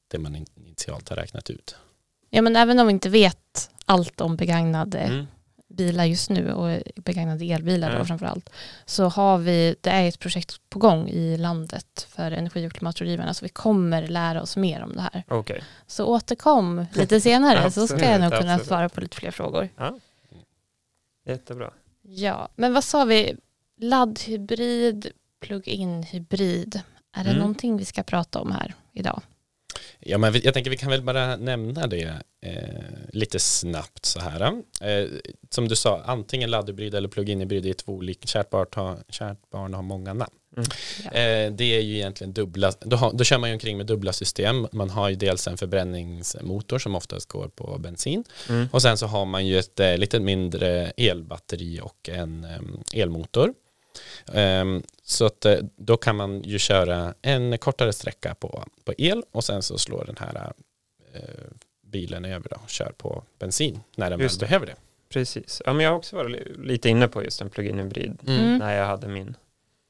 det man in- initialt har räknat ut. Ja men även om vi inte vet allt om begagnade Mm. Bilar just nu och begagnade elbilar Ja. då framförallt så har vi, det är ett projekt på gång i landet för energi och klimatrådgivarna så vi kommer lära oss mer om det här. Okej. Så återkom lite senare så ska jag nog kunna absolut. svara på lite fler frågor. Jättebra. Ja, men vad sa vi? Laddhybrid, plug-in hybrid. Är det Mm. någonting vi ska prata om här idag? Ja, men jag tänker vi kan väl bara nämna det eh, lite snabbt så här. Eh, som du sa, antingen laddhybrid eller plug-in hybrid är två olika, kärt barn har, kärt barn har många namn. Mm. Eh, det är ju egentligen dubbla, då, har, då kör man ju omkring med dubbla system. Man har ju dels en förbränningsmotor som oftast går på bensin Mm. och sen så har man ju ett eh, lite mindre elbatteri och en em, elmotor. Em, så att eh, då kan man ju köra en kortare sträcka på, på el och sen så slår den här eh, bilen över då och kör på bensin när den väl Just det. behöver det. Precis. Ja, men jag har också varit li- lite inne på just en plug-in hybrid Mm. när jag hade min,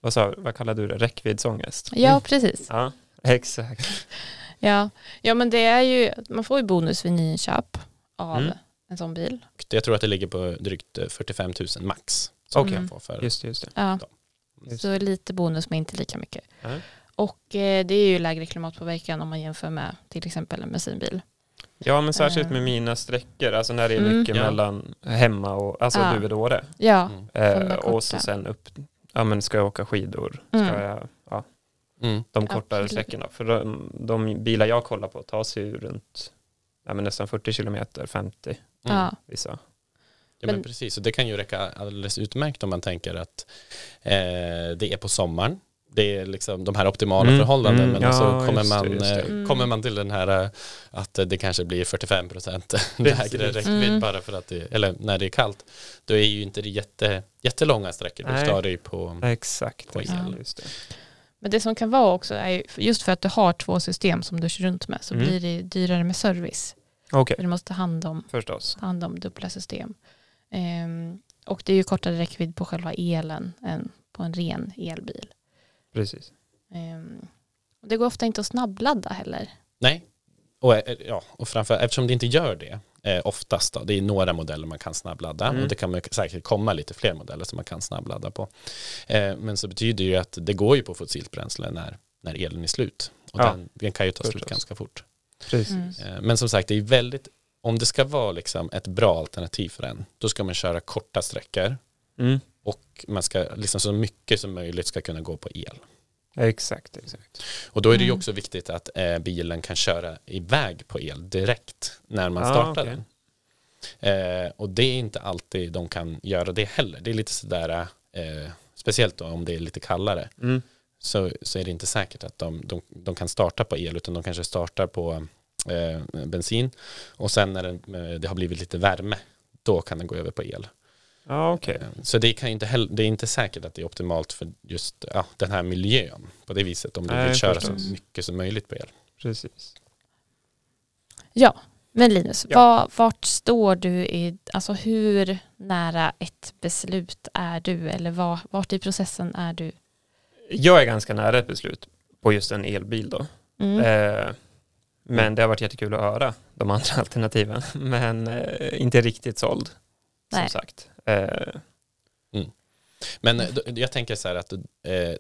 vad, sa, vad kallade du det, räckviddsångest? Ja, precis. Ja, exakt. Ja. ja, men det är ju, man får ju bonus vid nyinköp av Mm. en sån bil. Jag tror att det ligger på drygt eh, 45 000 max. Som Okej. man får för. Just just det. Ja. Just. Så lite bonus men inte lika mycket. Ja. Och eh, det är ju lägre klimatpåverkan om man jämför med till exempel en bensinbil. Ja, men särskilt med Eh. mina sträckor, alltså när det är Mm. mycket Ja. mellan hemma och, alltså Ja. du och Åre. Ja, Mm. Eh, och så sen upp, ja men ska jag åka skidor, ska Mm. jag, ja, Mm. de kortare Absolut. sträckorna. För de, de bilar jag kollar på tar sig ju runt, ja men nästan 40 kilometer, 50 Mm. ja. vissa. Ja men Men- precis, och det kan ju räcka alldeles utmärkt om man tänker att eh, det är på sommaren. Det är liksom de här optimala Mm, förhållanden mm, men så ja, kommer just det, man, just det. eh, Mm. kommer man till den här eh, att det kanske blir 45 procent lägre räckvidd Mm. bara för att det, eller när det är kallt. Då är ju inte det jätte, jättelånga sträckor, Nej. tar det ju på Exakt, På el. just det. Men det som kan vara också är ju, just för att du har två system som du kör runt med så Mm. blir det dyrare med service. Okej, För du måste ta hand om, förstås. ta hand om dubbla system. Ehm, och det är ju kortare räckvidd på själva elen än på en ren elbil. Precis. Ehm, det går ofta inte att snabbladda heller. Nej, och, eh, ja, och framför, eftersom det inte gör det eh, oftast då, det är några modeller man kan snabbladda Mm. och det kan man säkert komma lite fler modeller som man kan snabbladda på. Eh, men så betyder ju att det går ju på fossilt bränsle när, när elen är slut och Ja, den, den kan ju ta slut ganska fort. Precis. Mm. Eh, men som sagt, det är väldigt, om det ska vara liksom ett bra alternativ för en, då ska man köra korta sträckor Mm. och man ska liksom så mycket som möjligt ska kunna gå på el. Exakt, exakt. Och då är det ju Mm. också viktigt att eh, bilen kan köra iväg på el direkt när man Ah, startar okej. den. Eh, och det är inte alltid de kan göra det heller. Det är lite sådär, eh, speciellt då om det är lite kallare, Mm. så, så är det inte säkert att de, de, de kan starta på el, utan de kanske startar på eh, bensin. Och sen när den, eh, det har blivit lite värme, då kan den gå över på el. Ja, okej. Eh, Så det, kan inte heller, det är inte säkert att det är optimalt för just ja, den här miljön på det viset, om du Nej, vill köra förstås. så mycket som möjligt på el. Precis. Ja, men Linus, Ja. Var, vart står du i, alltså hur nära ett beslut är du eller var, vart i processen är du? Jag är ganska nära ett beslut på just en elbil då. Mm. Eh, men det har varit jättekul att höra de andra alternativen. Men eh, inte riktigt såld, som Nej. sagt. Eh, Men eh, då, jag tänker så här att eh,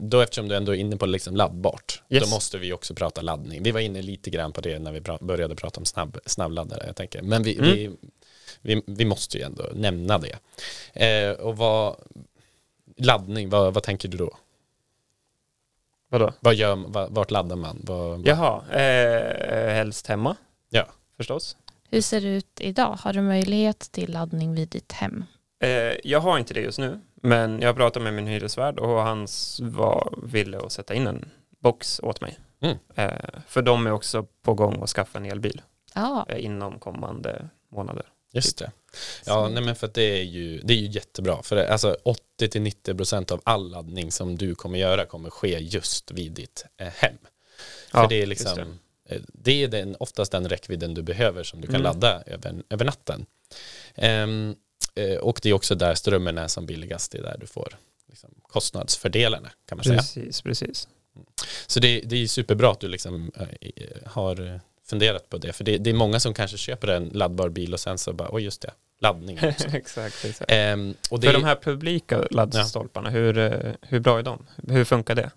då eftersom du ändå är inne på liksom laddbart, Yes. då måste vi också prata laddning. Vi var inne lite grann på det när vi pra- började prata om snabb, snabbladdare. Jag tänker. Men vi, Mm. vi, vi, vi måste ju ändå nämna det. Eh, och vad, laddning, vad, vad tänker du då? Vadå? Vad gör, vart laddar man? Vad, vad, Jaha, eh, helst hemma. Ja. Förstås. Hur ser det ut idag? Har du möjlighet till laddning vid ditt hem? Eh, jag har inte det just nu, Men jag pratade med min hyresvärd och han var ville att sätta in en box åt mig. Mm. Eh, för de är också på gång att skaffa en elbil Ja, eh, inom kommande månader. Just det. Ja, nej men för att det är ju, det är ju jättebra. För det, alltså 80-90% av all laddning som du kommer göra kommer ske just vid ditt eh, hem. För Ja, det är liksom, det. det är den, oftast den räckvidden du behöver som du kan Mm. ladda över, över natten. Eh, och det är också där strömmen är som billigast, det är där du får liksom, kostnadsfördelarna kan man säga. Precis, precis. Så det, det är superbra att du liksom, eh, har funderat på det. För det, det är många som kanske köper en laddbar bil och sen så bara, oj just det, laddning exakt, exakt. Ehm, och det, För de här publika laddstolparna, hur, eh, hur bra är de? Hur funkar det?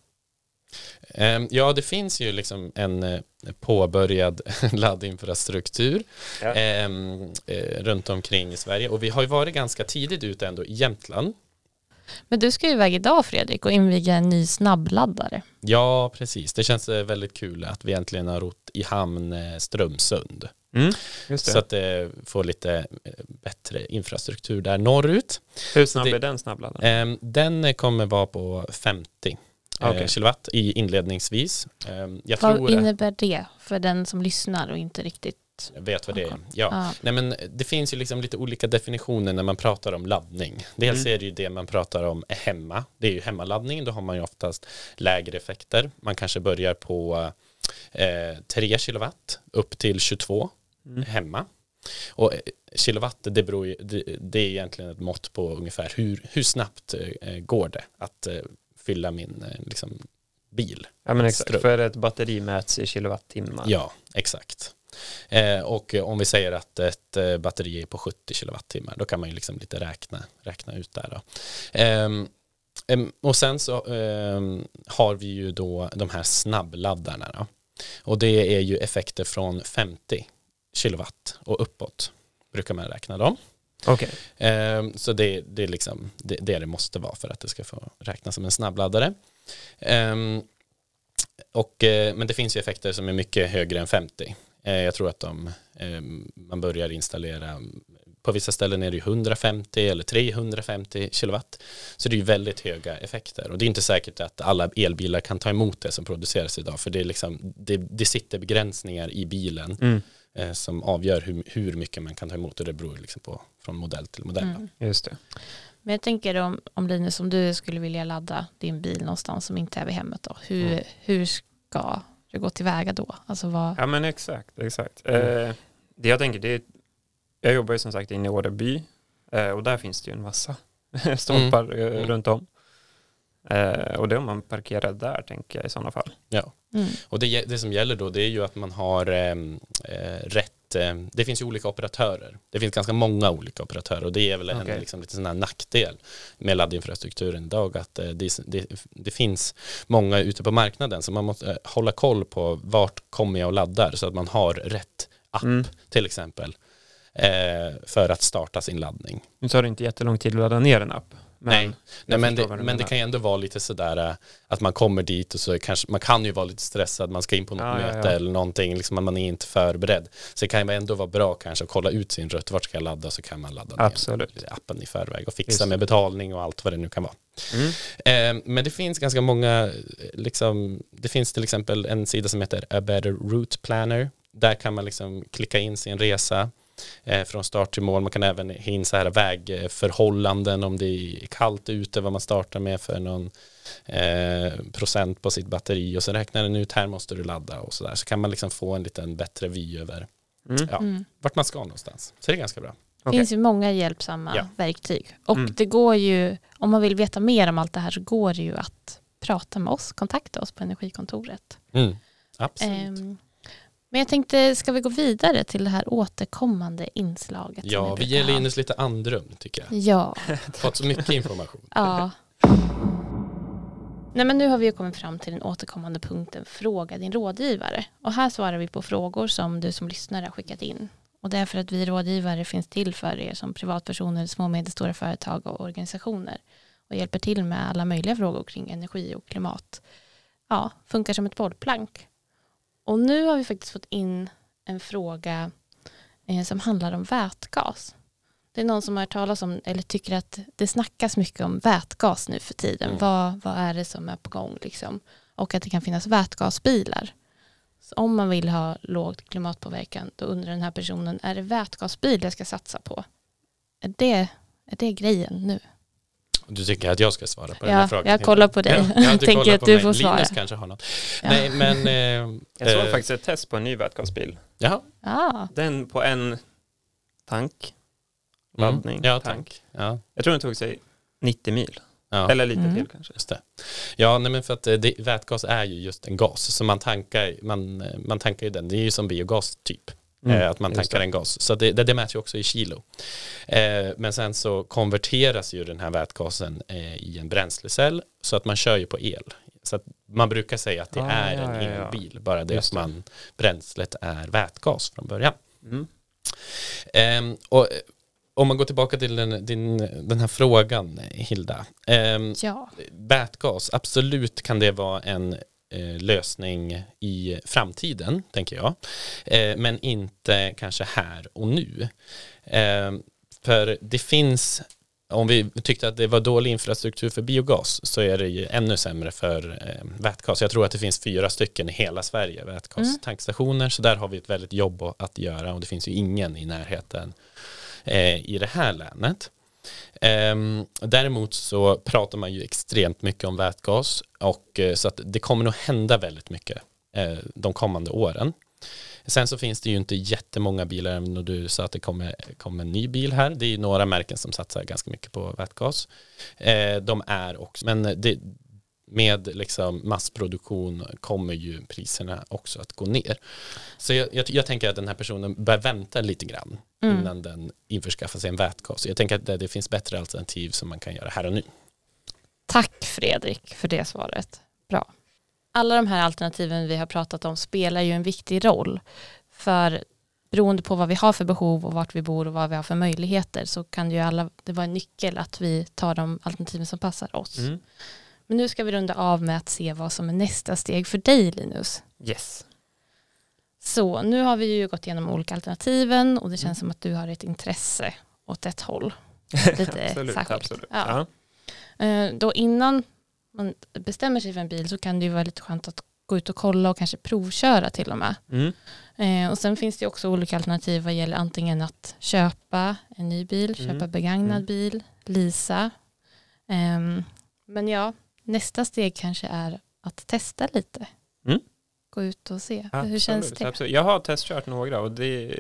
ehm, ja, det finns ju liksom en eh, påbörjad laddinfrastruktur Ja. ehm, eh, runt omkring i Sverige. Och vi har ju varit ganska tidigt ute ändå i Jämtland. Men du ska ju iväg idag Fredrik och inviga en ny snabbladdare. Ja, precis. Det känns eh, väldigt kul att vi äntligen har rott i hamn eh, Strömsund. Mm, just det. Så att det får lite eh, bättre infrastruktur där norrut. hur snabb det- är den snabbladdaren? Ehm, den kommer vara på 50 eh, Okej. kilowatt i inledningsvis. Ehm, jag Vad tror innebär det för den som lyssnar och inte riktigt jag vet vad det är. Ja. Ja. Nej, men det finns ju liksom lite olika definitioner när man pratar om laddning. Dels Mm. är det ju det man pratar om hemma. Det är ju hemmaladdning, då har man ju oftast lägre effekter. Man kanske börjar på eh, 3 kilowatt upp till 22 Mm. hemma. Och eh, kilowatt, det, beror ju, det, det är egentligen ett mått på ungefär hur, hur snabbt eh, går det att eh, fylla min eh, liksom, bil. Ja men exakt, för ett batteri mäts i kilowattimmar. Ja, exakt. Eh, och om vi säger att ett eh, batteri är på 70 kilowattimmar, då kan man ju liksom lite räkna, räkna ut där. Då. Ehm, em, och sen så ehm, har vi ju då de här snabbladdarna. Då. Och det är ju effekter från 50 kilowatt och uppåt brukar man räkna dem. Ehm, så det, det är liksom det, det det måste vara för att det ska få räknas som en snabbladdare. Ehm, och, eh, men det finns ju effekter som är mycket högre än 50. Eh, jag tror att de, ehm, man börjar installera, på vissa ställen är det ju 150 eller 350 kilowatt. Så det är ju väldigt höga effekter. Och det är inte säkert att alla elbilar kan ta emot det som produceras idag. För det, är liksom, det, det sitter begränsningar i bilen mm, eh, som avgör hur, hur mycket man kan ta emot och det beror liksom på från modell till modell. Mm. just det. Men jag tänker om, om Linus, om du skulle vilja ladda din bil någonstans som inte är vid hemmet då, hur, Mm. hur ska du gå tillväga då? Alltså vad, Ja men exakt, exakt. Mm. Eh, det jag tänker, det är, jag jobbar ju som sagt inne i Åreby eh, och där finns det ju en massa stolpar eh, Mm. runt om. Eh, och det är om man parkerar där tänker jag i sådana fall. Ja. mm. Och det, det som gäller då det är ju att man har ehm, rätt, eh, det finns ju olika operatörer. Det finns ganska många olika operatörer och det är väl en Okej. liksom, lite sån här nackdel med laddinfrastrukturen idag att eh, det, det, det finns många ute på marknaden så man måste eh, hålla koll på vart kommer jag och laddar så att man har rätt app Mm. till exempel eh, för att starta sin laddning. Nu tar det inte jättelång tid att ladda ner en app. Men Nej. men, det, men det kan ju ändå vara lite sådär äh, att man kommer dit och så kanske, man kan ju vara lite stressad, man ska in på något Ja, ja, möte ja. eller någonting, liksom, man är inte förberedd. Så det kan ju ändå vara bra kanske att kolla ut sin rutt, vart ska jag ladda, så kan man ladda ner Absolut. appen i förväg och fixa Just med betalning och allt vad det nu kan vara. Mm. Eh, men det finns ganska många, eh, liksom, det finns till exempel en sida som heter A Better Route Planner. Där kan man liksom klicka in sin resa eh, från start till mål. Man kan även in så här vägförhållanden om det är kallt ute, vad man startar med för någon eh, procent på sitt batteri och så räknar den ut här måste du ladda och så där. Så kan man liksom få en liten bättre vy över Mm. ja, Mm. vart man ska någonstans. Så det är ganska bra. Det finns ju många hjälpsamma Ja. verktyg. Och Mm. det går ju, om man vill veta mer om allt det här så går det ju att prata med oss, kontakta oss på Energikontoret. Mm. Absolut. Ehm, men jag tänkte, ska vi gå vidare till det här återkommande inslaget? ja, vi ger? Linus lite andrum tycker jag. Ja, Fått så mycket information. ja. Nej, men nu har vi kommit fram till den återkommande punkten Fråga din rådgivare. Och här svarar vi på frågor som du som lyssnare har skickat in. Och det är för att vi rådgivare finns till för er som privatpersoner, små och medelstora företag och organisationer och hjälper till med alla möjliga frågor kring energi och klimat. Ja, funkar som ett bollplank. Och nu har vi faktiskt fått in en fråga eh, som handlar om vätgas. Det är någon som har hört talas om, eller tycker att det snackas mycket om vätgas nu för tiden. Mm. Vad, vad är det som är på gång liksom? Och att det kan finnas vätgasbilar. Så om man vill ha låg klimatpåverkan, då undrar den här personen, är det vätgasbil jag ska satsa på? Är det, är det grejen nu? Du tycker att jag ska svara på den här Ja, frågan? jag kollar på dig. Ja, ja, du Tänker att du mig. får svara. Linus kanske har något. Ja. Nej, men... Eh, Jag såg eh, faktiskt ett test på en ny vätgasbil. Jaha. Ah, Den på en tank, Mm. laddning, Ja, tank. Ja, Jag tror den tog sig 90 mil. ja. Eller lite Mm. till kanske. Just det. Ja, nej, men för att eh, det, vätgas är ju just en gas, så man tankar, man, eh, man tankar ju den, det är ju som biogas typ, eh, att man Mm, tankar en gas. Så det, det, det mäts ju också i kilo. Eh, men sen så konverteras ju den här vätgasen eh, i en bränslecell, så att man kör ju på el. Så att man brukar säga att det Ah, är ja, en ja, ja. elbil, bara det Just att man, bränslet är vätgas från början. Mm. Ehm, och eh, om man går tillbaka till den, din, den här frågan, Hilda. Ehm, ja. vätgas, absolut kan det vara en lösning i framtiden, tänker jag. Eh, men inte kanske här och nu. Eh, för det finns, om vi tyckte att det var dålig infrastruktur för biogas så är det ju ännu sämre för eh, vätgas. Jag tror att det finns fyra stycken i hela Sverige vätgastankstationer, så där har vi ett väldigt jobb att göra och det finns ju ingen i närheten eh, i det här länet. Ehm, däremot så pratar man ju extremt mycket om vätgas och eh, så att det kommer nog hända väldigt mycket eh, de kommande åren. Sen så finns det ju inte jättemånga bilar, även om du sa att det kommer, kommer en ny bil här. Det är ju några märken som satsar ganska mycket på vätgas. Eh, de är också, men det, med liksom massproduktion kommer ju priserna också att gå ner. Så jag, jag, jag tänker att den här personen bör vänta lite grann Mm. innan den införskaffar sig en vätgas. Jag tänker att det, det finns bättre alternativ som man kan göra här och nu. Tack Fredrik för det svaret. Bra. Alla de här alternativen vi har pratat om spelar ju en viktig roll. För beroende på vad vi har för behov och vart vi bor och vad vi har för möjligheter så kan ju alla, det vara en nyckel att vi tar de alternativen som passar oss. Mm. Men nu ska vi runda av med att se vad som är nästa steg för dig Linus. Yes. Så nu har vi ju gått igenom olika alternativen och det känns som att du har ett intresse åt ett håll. Lite absolut, särskilt. absolut. Ja. Eh, Då innan man bestämmer sig för en bil så kan det ju vara lite skönt att gå ut och kolla och kanske provköra till och med. Mm. Eh, Och sen finns det också olika alternativ vad gäller antingen att köpa en ny bil, Mm. köpa begagnad Mm. bil, leasa. Ehm, Men ja, nästa steg kanske är att testa lite. Mm. Gå ut och se. Hur Absolut, känns det? Absolut. Jag har testkört några och det,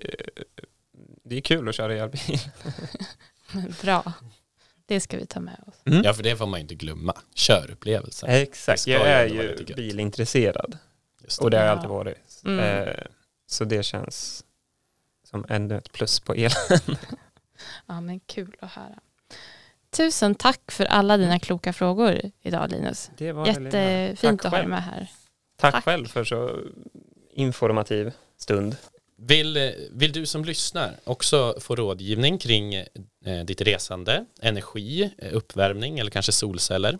det är kul att köra elbil. Bra. Det ska vi ta med oss. Mm. Ja, för det får man ju inte glömma. Körupplevelsen. Det Exakt, jag är ju bilintresserad Just och det har jag Ja. alltid varit. Mm. Eh, så det känns som ännu ett plus på el. Ja, men kul att höra. Tusen tack för alla dina kloka frågor idag Linus. Det var. Jättefint att ha dig med här. Tack, Tack. själv för så informativ stund. Vill, vill du som lyssnar också få rådgivning kring eh, ditt resande, energi, eh, uppvärmning eller kanske solceller?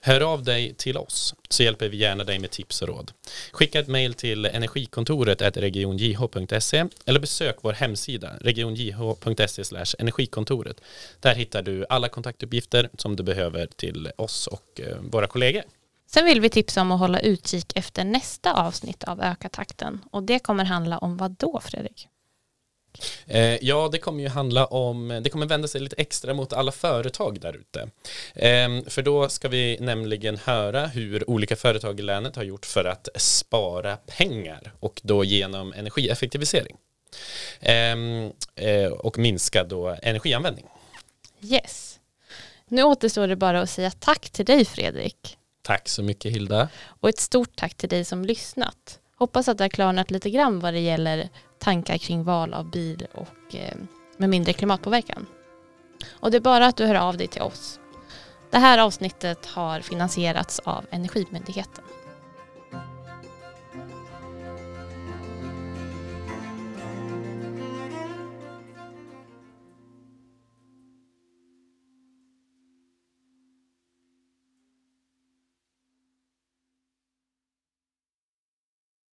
Hör av dig till oss så hjälper vi gärna dig med tips och råd. Skicka ett mejl till energikontoret regionjh.se eller besök vår hemsida regionjh.se energikontoret. Där hittar du alla kontaktuppgifter som du behöver till oss och eh, våra kollegor. Sen vill vi tipsa om att hålla utkik efter nästa avsnitt av Öka takten. Och det kommer handla om vad då Fredrik? Eh, ja, det kommer ju handla om, det kommer vända sig lite extra mot alla företag där ute. Eh, för då ska vi nämligen höra hur olika företag i länet har gjort för att spara pengar och då genom energieffektivisering. Eh, eh, och minska då energianvändning. Yes. Nu återstår det bara att säga tack till dig Fredrik. Tack så mycket Hilda. Och ett stort tack till dig som lyssnat. Hoppas att det har klarnat lite grann vad det gäller tankar kring val av bil och eh, med mindre klimatpåverkan. Och det är bara att du hör av dig till oss. Det här avsnittet har finansierats av Energimyndigheten.